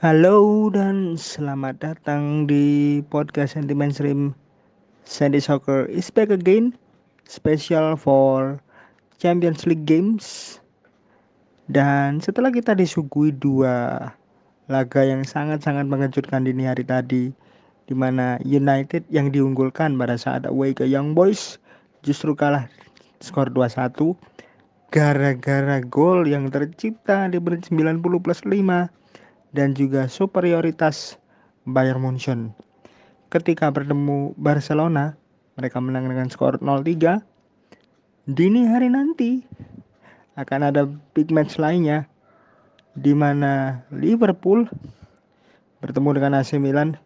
Halo dan selamat datang di podcast Sentiment Stream Sandy Soccer is back again special for Champions League Games. Dan setelah kita disuguhi dua laga yang sangat-sangat mengejutkan dini hari tadi di mana United yang diunggulkan pada saat away ke Young Boys justru kalah skor 2-1 gara-gara gol yang tercipta di menit 90 plus 5 dan juga superioritas Bayern Munchen. Ketika bertemu Barcelona, mereka menang dengan skor 0-3. Dini hari nanti akan ada big match lainnya di mana Liverpool bertemu dengan AC Milan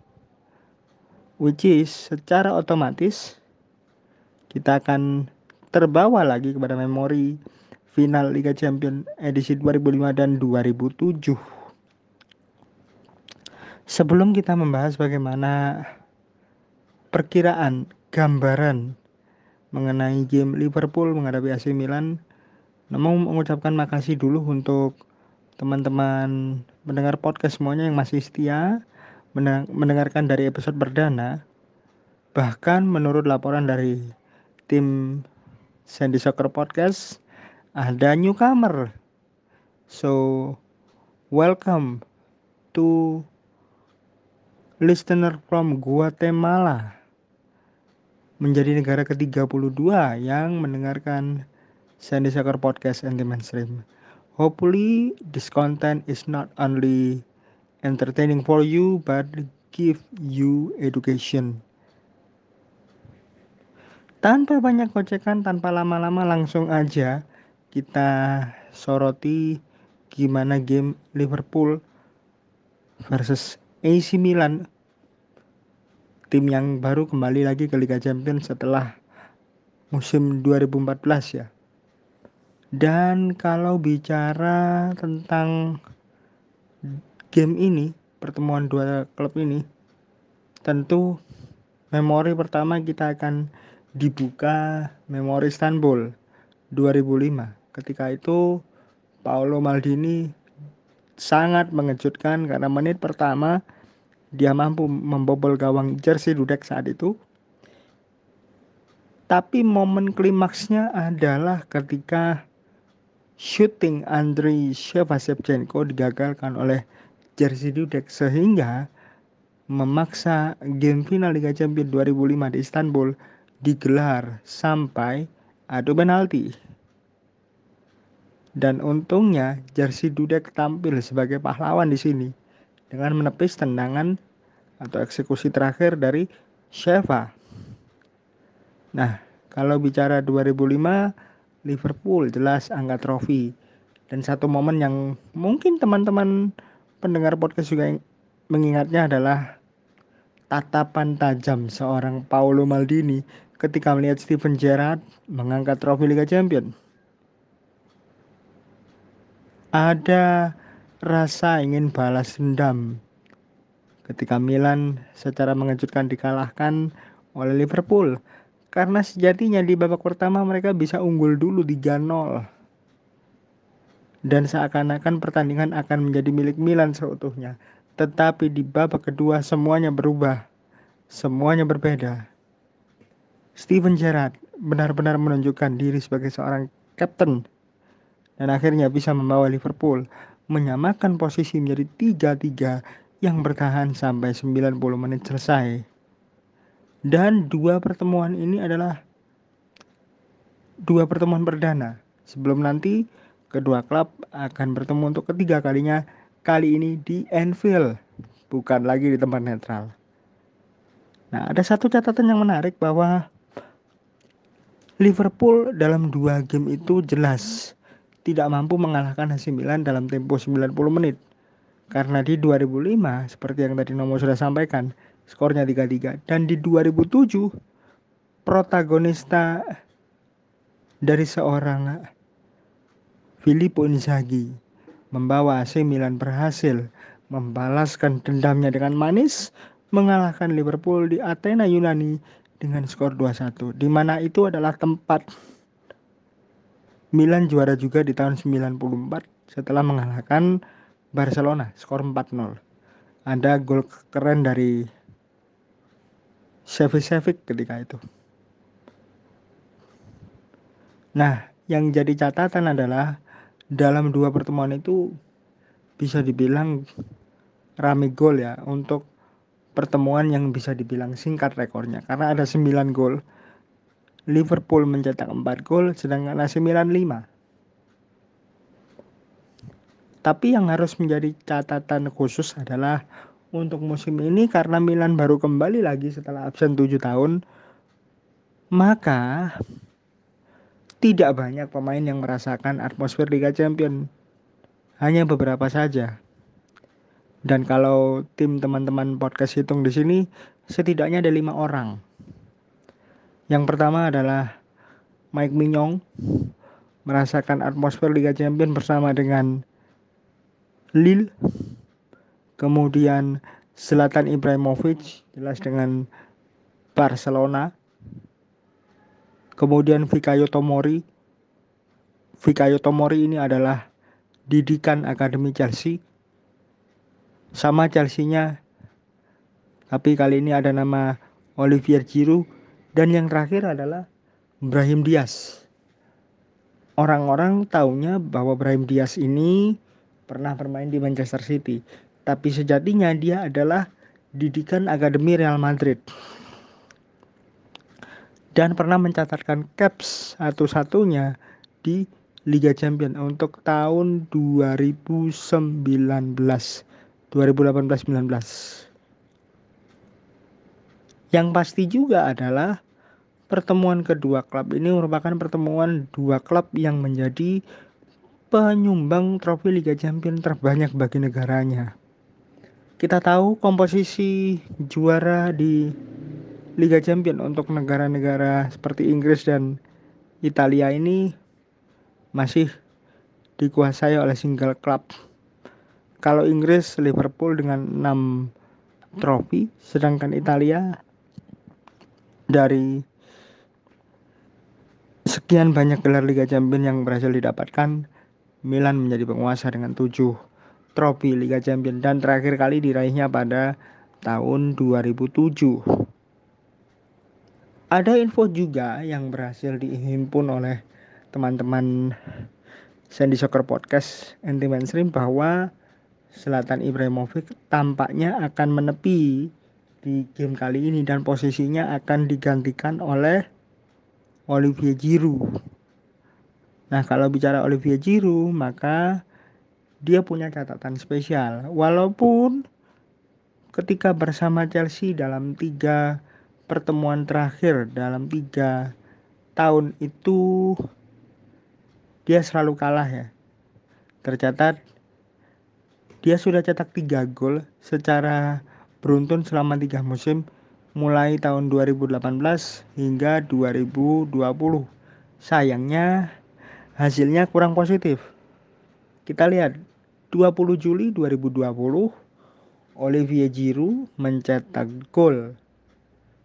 which is secara otomatis kita akan terbawa lagi kepada memori final Liga Champions edisi 2005 dan 2007. Sebelum kita membahas bagaimana perkiraan gambaran mengenai game Liverpool menghadapi AC Milan, namun mengucapkan makasih dulu untuk teman-teman mendengar podcast semuanya yang masih setia mendengarkan dari episode perdana. Bahkan menurut laporan dari tim Sandy Soccer Podcast, ada newcomer. So, welcome to listener from Guatemala menjadi negara ke-32 yang mendengarkan Sandy Soccer Podcast and the Mainstream. Hopefully this content is not only entertaining for you but give you education. Tanpa banyak kocekan, tanpa lama-lama langsung aja kita soroti gimana game Liverpool versus AC Milan tim yang baru kembali lagi ke Liga Champions setelah musim 2014 ya. Dan kalau bicara tentang game ini, pertemuan dua klub ini, tentu memori pertama kita akan dibuka memori Istanbul 2005. Ketika itu Paolo Maldini sangat mengejutkan karena menit pertama dia mampu membobol gawang jersey Dudek saat itu. Tapi momen klimaksnya adalah ketika shooting Andriy Shevchenko digagalkan oleh jersey Dudek sehingga memaksa game final Liga Champions 2005 di Istanbul digelar sampai adu penalti. Dan untungnya jersey Dudek tampil sebagai pahlawan di sini dengan menepis tendangan atau eksekusi terakhir dari Sheva. Nah, kalau bicara 2005, Liverpool jelas angkat trofi. Dan satu momen yang mungkin teman-teman pendengar podcast juga mengingatnya adalah tatapan tajam seorang Paolo Maldini ketika melihat Steven Gerrard mengangkat trofi Liga Champions. Ada rasa ingin balas dendam. Ketika Milan secara mengejutkan dikalahkan oleh Liverpool karena sejatinya di babak pertama mereka bisa unggul dulu 3-0 dan seakan-akan pertandingan akan menjadi milik Milan seutuhnya. Tetapi di babak kedua semuanya berubah semuanya berbeda. Steven Gerrard benar-benar menunjukkan diri sebagai seorang kapten dan akhirnya bisa membawa Liverpool menyamakan posisi menjadi 3-3 yang bertahan sampai 90 menit selesai. Dan dua pertemuan ini adalah dua pertemuan perdana. Sebelum nanti kedua klub akan bertemu untuk ketiga kalinya kali ini di Anfield, bukan lagi di tempat netral. Nah, ada satu catatan yang menarik bahwa Liverpool dalam dua game itu jelas tidak mampu mengalahkan AC Milan dalam tempo 90 menit. Karena di 2005, seperti yang tadi Nomo sudah sampaikan, skornya 3-3. Dan di 2007, protagonista dari seorang Filippo Inzaghi membawa AC Milan berhasil membalaskan dendamnya dengan manis mengalahkan Liverpool di Athena Yunani dengan skor 2-1 di mana itu adalah tempat Milan juara juga di tahun 94 setelah mengalahkan Barcelona skor 4-0. ada gol keren dari Sevicevic ketika itu. Nah, yang jadi catatan adalah dalam dua pertemuan itu bisa dibilang rame gol ya untuk pertemuan yang bisa dibilang singkat rekornya karena ada 9 gol. Liverpool mencetak 4 gol sedangkan AC Milan 5. Tapi yang harus menjadi catatan khusus adalah untuk musim ini karena Milan baru kembali lagi setelah absen 7 tahun, maka tidak banyak pemain yang merasakan atmosfer Liga Champions. Hanya beberapa saja. Dan kalau tim teman-teman podcast hitung di sini, setidaknya ada lima orang. Yang pertama adalah Mike Mignon merasakan atmosfer Liga Champions bersama dengan Lille, kemudian Zlatan Ibrahimovic jelas dengan Barcelona, kemudian Fikayo Tomori. Fikayo Tomori ini adalah didikan Akademi Chelsea. Sama Chelsea-nya, tapi kali ini ada nama Olivier Giroud dan yang terakhir adalah Brahim Diaz. Orang-orang taunya bahwa Brahim Diaz ini pernah bermain di Manchester City, tapi sejatinya dia adalah didikan Akademi Real Madrid. Dan pernah mencatatkan caps satu-satunya di Liga Champions untuk tahun 2019 2018-19. Yang pasti juga adalah pertemuan kedua klub ini merupakan pertemuan dua klub yang menjadi penyumbang trofi Liga Champions terbanyak bagi negaranya. Kita tahu komposisi juara di Liga Champions untuk negara-negara seperti Inggris dan Italia ini masih dikuasai oleh single club. Kalau Inggris Liverpool dengan 6 trofi, sedangkan Italia dari sekian banyak gelar Liga Champions yang berhasil didapatkan Milan menjadi penguasa dengan 7 trofi Liga Champions dan terakhir kali diraihnya pada tahun 2007. Ada info juga yang berhasil dihimpun oleh teman-teman Sandy Soccer Podcast anti mainstream bahwa Selatan Ibrahimovic tampaknya akan menepi di game kali ini dan posisinya akan digantikan oleh Olivier Giroud. Nah, kalau bicara Olivier Giroud, maka dia punya catatan spesial. Walaupun ketika bersama Chelsea dalam tiga pertemuan terakhir dalam tiga tahun itu dia selalu kalah ya. Tercatat dia sudah cetak tiga gol secara beruntun selama tiga musim mulai tahun 2018 hingga 2020. Sayangnya hasilnya kurang positif. Kita lihat 20 Juli 2020 Olivier Giroud mencetak gol.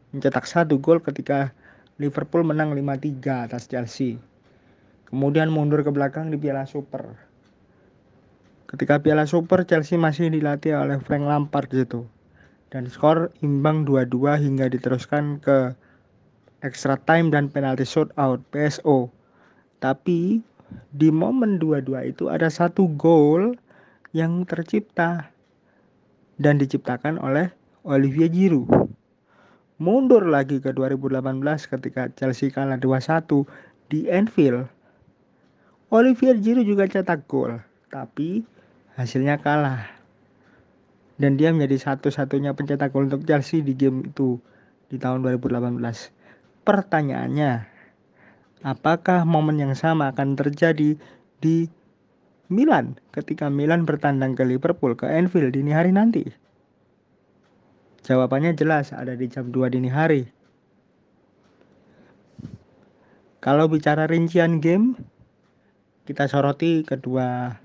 Mencetak satu gol ketika Liverpool menang 5-3 atas Chelsea. Kemudian mundur ke belakang di Piala Super. Ketika Piala Super Chelsea masih dilatih oleh Frank Lampard gitu. Dan skor imbang 2-2 hingga diteruskan ke extra time dan penalti shootout PSO. Tapi di momen dua-dua itu ada satu gol yang tercipta dan diciptakan oleh Olivier Giroud. Mundur lagi ke 2018 ketika Chelsea kalah 2-1 di Anfield. Olivier Giroud juga cetak gol, tapi hasilnya kalah. Dan dia menjadi satu-satunya pencetak gol untuk Chelsea di game itu di tahun 2018. Pertanyaannya, Apakah momen yang sama akan terjadi di Milan ketika Milan bertandang ke Liverpool ke Anfield dini hari nanti? Jawabannya jelas ada di jam 2 dini hari. Kalau bicara rincian game, kita soroti kedua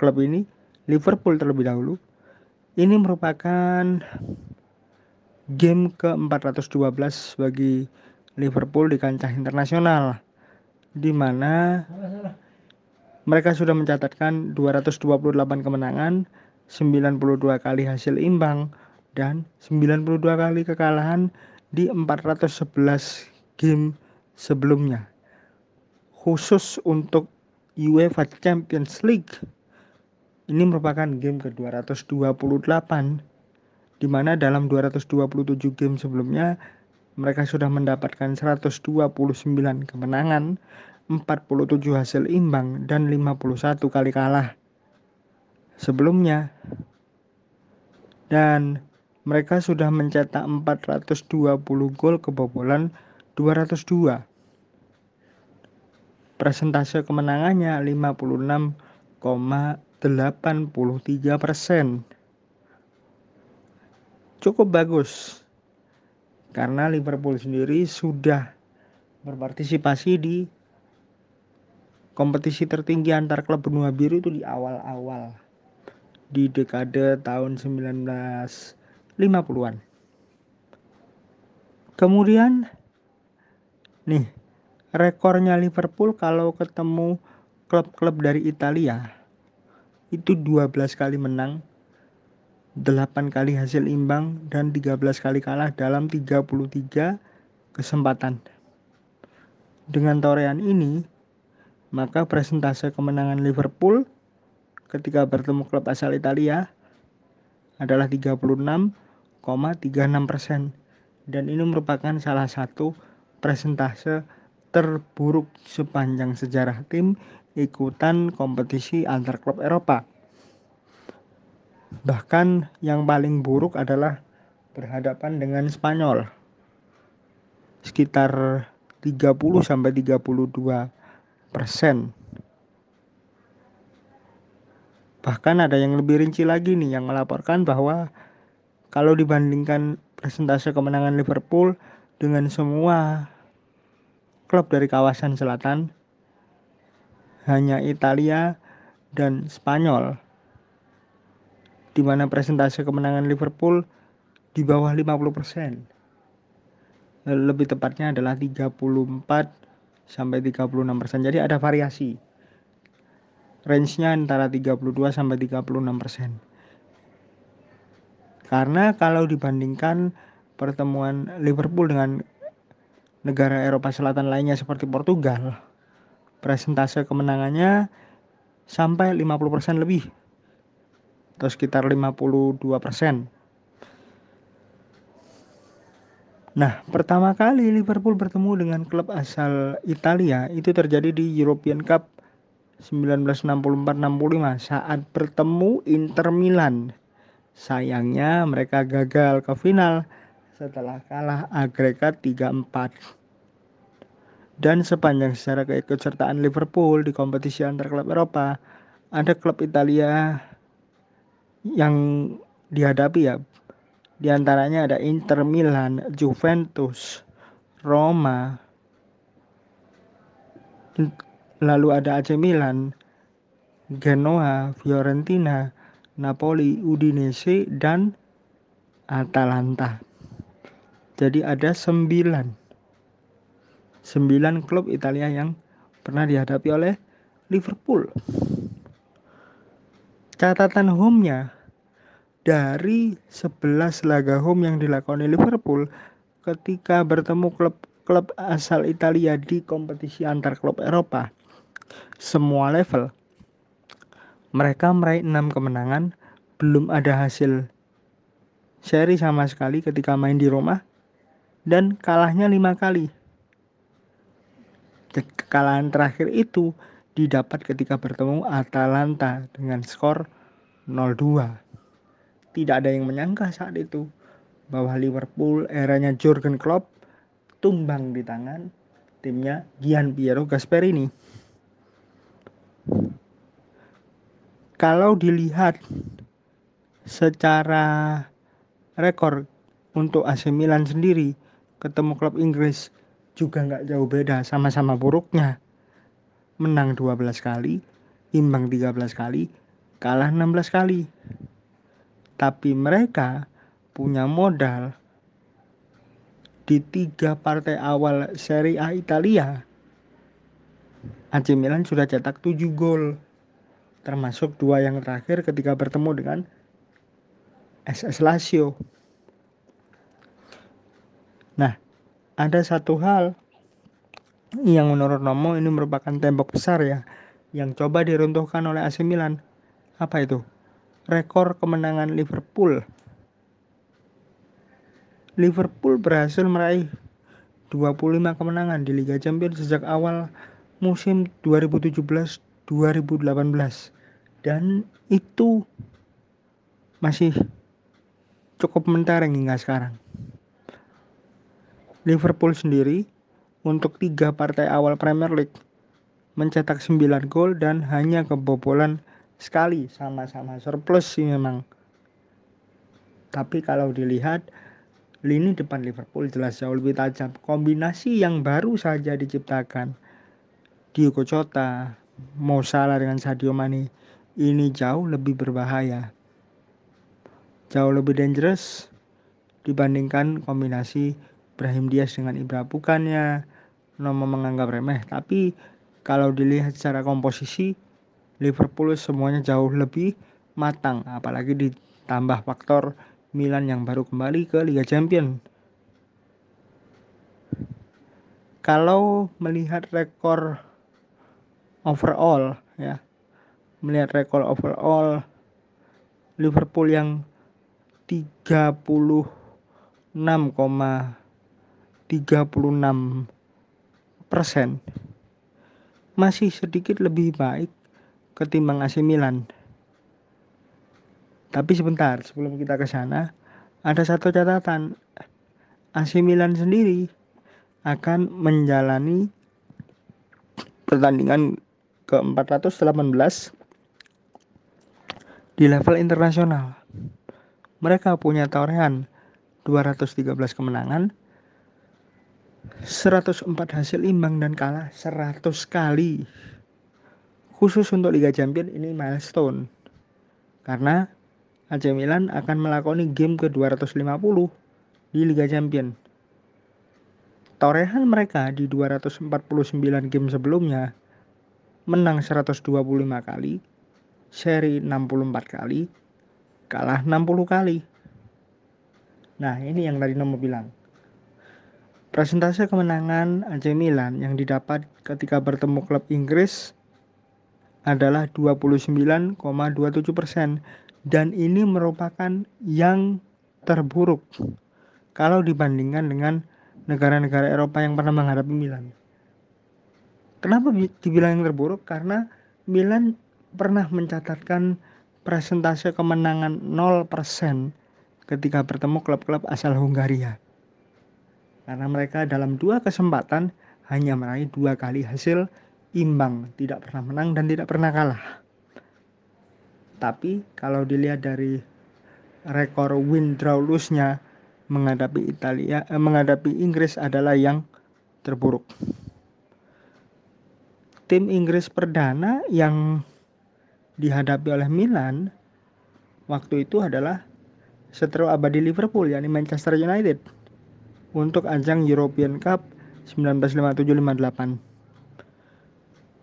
klub ini. Liverpool terlebih dahulu. Ini merupakan game ke-412 bagi Liverpool di kancah internasional di mana mereka sudah mencatatkan 228 kemenangan 92 kali hasil imbang dan 92 kali kekalahan di 411 game sebelumnya. Khusus untuk UEFA Champions League ini merupakan game ke-228 di mana dalam 227 game sebelumnya mereka sudah mendapatkan 129 kemenangan, 47 hasil imbang dan 51 kali kalah sebelumnya. Dan mereka sudah mencetak 420 gol kebobolan 202. Persentase kemenangannya 56, 83%. Cukup bagus. Karena Liverpool sendiri sudah berpartisipasi di kompetisi tertinggi antar klub benua biru itu di awal-awal di dekade tahun 1950-an. Kemudian nih rekornya Liverpool kalau ketemu klub-klub dari Italia itu 12 kali menang 8 kali hasil imbang dan 13 kali kalah dalam 33 kesempatan. Dengan torehan ini, maka presentase kemenangan Liverpool ketika bertemu klub asal Italia adalah 36,36 persen dan ini merupakan salah satu presentase terburuk sepanjang sejarah tim ikutan kompetisi antar klub Eropa. Bahkan yang paling buruk adalah berhadapan dengan Spanyol. Sekitar 30 sampai 32 persen. Bahkan ada yang lebih rinci lagi nih yang melaporkan bahwa kalau dibandingkan presentase kemenangan Liverpool dengan semua klub dari kawasan selatan hanya Italia dan Spanyol di mana presentase kemenangan Liverpool di bawah 50%. Lebih tepatnya adalah 34 sampai 36%. Jadi ada variasi. Range-nya antara 32 sampai 36%. Karena kalau dibandingkan pertemuan Liverpool dengan negara Eropa Selatan lainnya seperti Portugal, presentase kemenangannya sampai 50% lebih atau sekitar 52%. Nah, pertama kali Liverpool bertemu dengan klub asal Italia itu terjadi di European Cup 1964-65 saat bertemu Inter Milan. Sayangnya mereka gagal ke final setelah kalah agregat 3-4. Dan sepanjang sejarah keikutsertaan Liverpool di kompetisi antar klub Eropa, ada klub Italia yang dihadapi ya. Di antaranya ada Inter Milan, Juventus, Roma, lalu ada AC Milan, Genoa, Fiorentina, Napoli, Udinese, dan Atalanta. Jadi ada sembilan. Sembilan klub Italia yang pernah dihadapi oleh Liverpool. Catatan home-nya dari 11 laga home yang oleh Liverpool ketika bertemu klub-klub asal Italia di kompetisi antar klub Eropa semua level mereka meraih 6 kemenangan belum ada hasil seri sama sekali ketika main di rumah dan kalahnya lima kali. Kekalahan terakhir itu didapat ketika bertemu Atalanta dengan skor 0-2. Tidak ada yang menyangka saat itu bahwa Liverpool eranya Jurgen Klopp tumbang di tangan timnya Gian Piero Gasperini. Kalau dilihat secara rekor untuk AC Milan sendiri ketemu klub Inggris juga nggak jauh beda sama-sama buruknya. Menang 12 kali imbang 13 kali kalah 16 kali. Tapi mereka punya modal di tiga partai awal Serie A Italia. AC Milan sudah cetak 7 gol termasuk dua yang terakhir ketika bertemu dengan SS Lazio. Nah, ada satu hal yang menurut Nomo ini merupakan tembok besar ya yang coba diruntuhkan oleh AC Milan. Apa itu? Rekor kemenangan Liverpool. Liverpool berhasil meraih 25 kemenangan di Liga Champions sejak awal musim 2017-2018 dan itu masih cukup mentereng hingga sekarang. Liverpool sendiri untuk tiga partai awal Premier League mencetak 9 gol dan hanya kebobolan sekali sama-sama surplus sih memang. Tapi kalau dilihat lini depan Liverpool jelas jauh lebih tajam. Kombinasi yang baru saja diciptakan Diogo Jota, Mo Salah dengan Sadio Mane ini jauh lebih berbahaya. Jauh lebih dangerous dibandingkan kombinasi Brahim Diaz dengan Ibra bukannya Nomo menganggap remeh tapi kalau dilihat secara komposisi Liverpool semuanya jauh lebih matang apalagi ditambah faktor Milan yang baru kembali ke Liga Champions. Kalau melihat rekor overall ya, melihat rekor overall Liverpool yang 36,36 persen masih sedikit lebih baik ketimbang AC Milan tapi sebentar, sebelum kita ke sana, ada satu catatan. AC Milan sendiri akan menjalani pertandingan ke-418 di level internasional. Mereka punya torehan 213 kemenangan, 104 hasil imbang dan kalah 100 kali. Khusus untuk Liga Champions ini milestone. Karena AC Milan akan melakoni game ke-250 di Liga Champions. Torehan mereka di 249 game sebelumnya menang 125 kali, seri 64 kali, kalah 60 kali. Nah, ini yang tadi Nomo bilang. Presentase kemenangan AC Milan yang didapat ketika bertemu klub Inggris adalah 29,27 persen dan ini merupakan yang terburuk kalau dibandingkan dengan negara-negara Eropa yang pernah menghadapi Milan. Kenapa dibilang yang terburuk? Karena Milan pernah mencatatkan presentase kemenangan 0% ketika bertemu klub-klub asal Hungaria. Karena mereka dalam dua kesempatan hanya meraih dua kali hasil imbang, tidak pernah menang dan tidak pernah kalah. Tapi kalau dilihat dari rekor win draw lose-nya menghadapi Italia eh, menghadapi Inggris adalah yang terburuk. Tim Inggris perdana yang dihadapi oleh Milan waktu itu adalah seteru abadi Liverpool yakni Manchester United untuk ajang European Cup 1957-58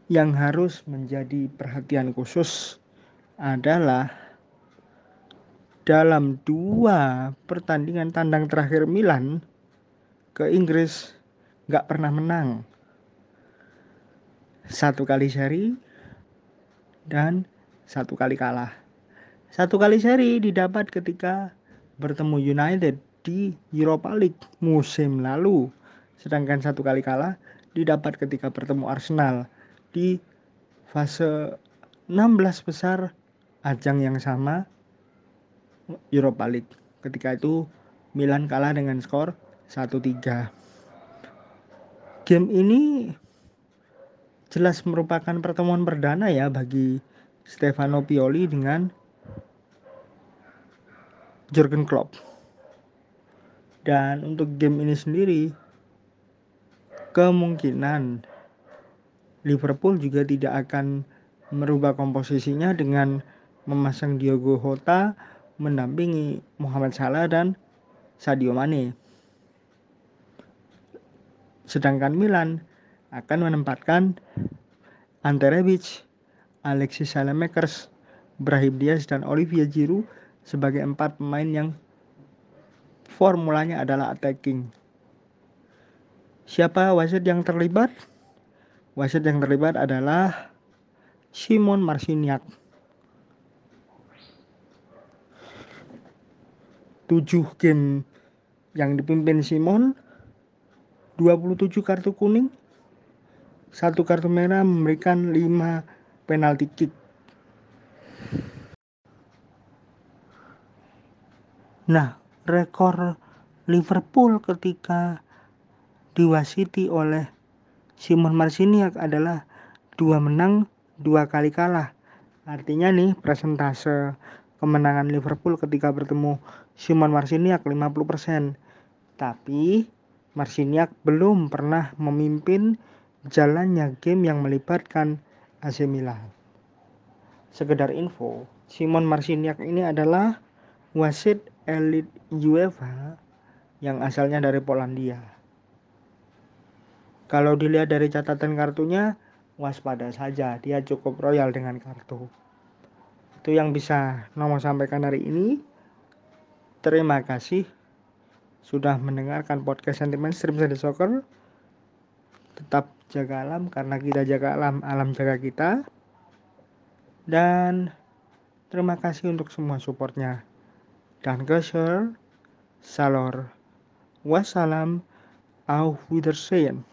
yang harus menjadi perhatian khusus adalah dalam dua pertandingan tandang terakhir Milan ke Inggris nggak pernah menang. Satu kali seri dan satu kali kalah. Satu kali seri didapat ketika bertemu United di Europa League musim lalu. Sedangkan satu kali kalah didapat ketika bertemu Arsenal di fase 16 besar ajang yang sama Europa League. Ketika itu Milan kalah dengan skor 1-3. Game ini jelas merupakan pertemuan perdana ya bagi Stefano Pioli dengan Jurgen Klopp. Dan untuk game ini sendiri kemungkinan Liverpool juga tidak akan merubah komposisinya dengan memasang Diogo Jota mendampingi Muhammad Salah dan Sadio Mane. Sedangkan Milan akan menempatkan Ante Rebic, Alexis Saelemaekers, Brahim Diaz dan Olivier Giroud sebagai empat pemain yang formulanya adalah attacking. Siapa wasit yang terlibat? Wasit yang terlibat adalah Simon Marciniak. 7 game yang dipimpin Simon 27 kartu kuning satu kartu merah memberikan 5 penalti kick nah rekor Liverpool ketika diwasiti oleh Simon Marciniak adalah dua menang dua kali kalah artinya nih presentase kemenangan Liverpool ketika bertemu Simon Marciniak 50%. Tapi Marciniak belum pernah memimpin jalannya game yang melibatkan AC Milan. Sekedar info, Simon Marciniak ini adalah wasit elit UEFA yang asalnya dari Polandia. Kalau dilihat dari catatan kartunya, waspada saja, dia cukup royal dengan kartu. Itu yang bisa nomor sampaikan hari ini. Terima kasih sudah mendengarkan podcast sentimen stream Sunday Soccer. Tetap jaga alam karena kita jaga alam, alam jaga kita. Dan terima kasih untuk semua supportnya. Dan Salor. Wassalam. Auf Wiedersehen.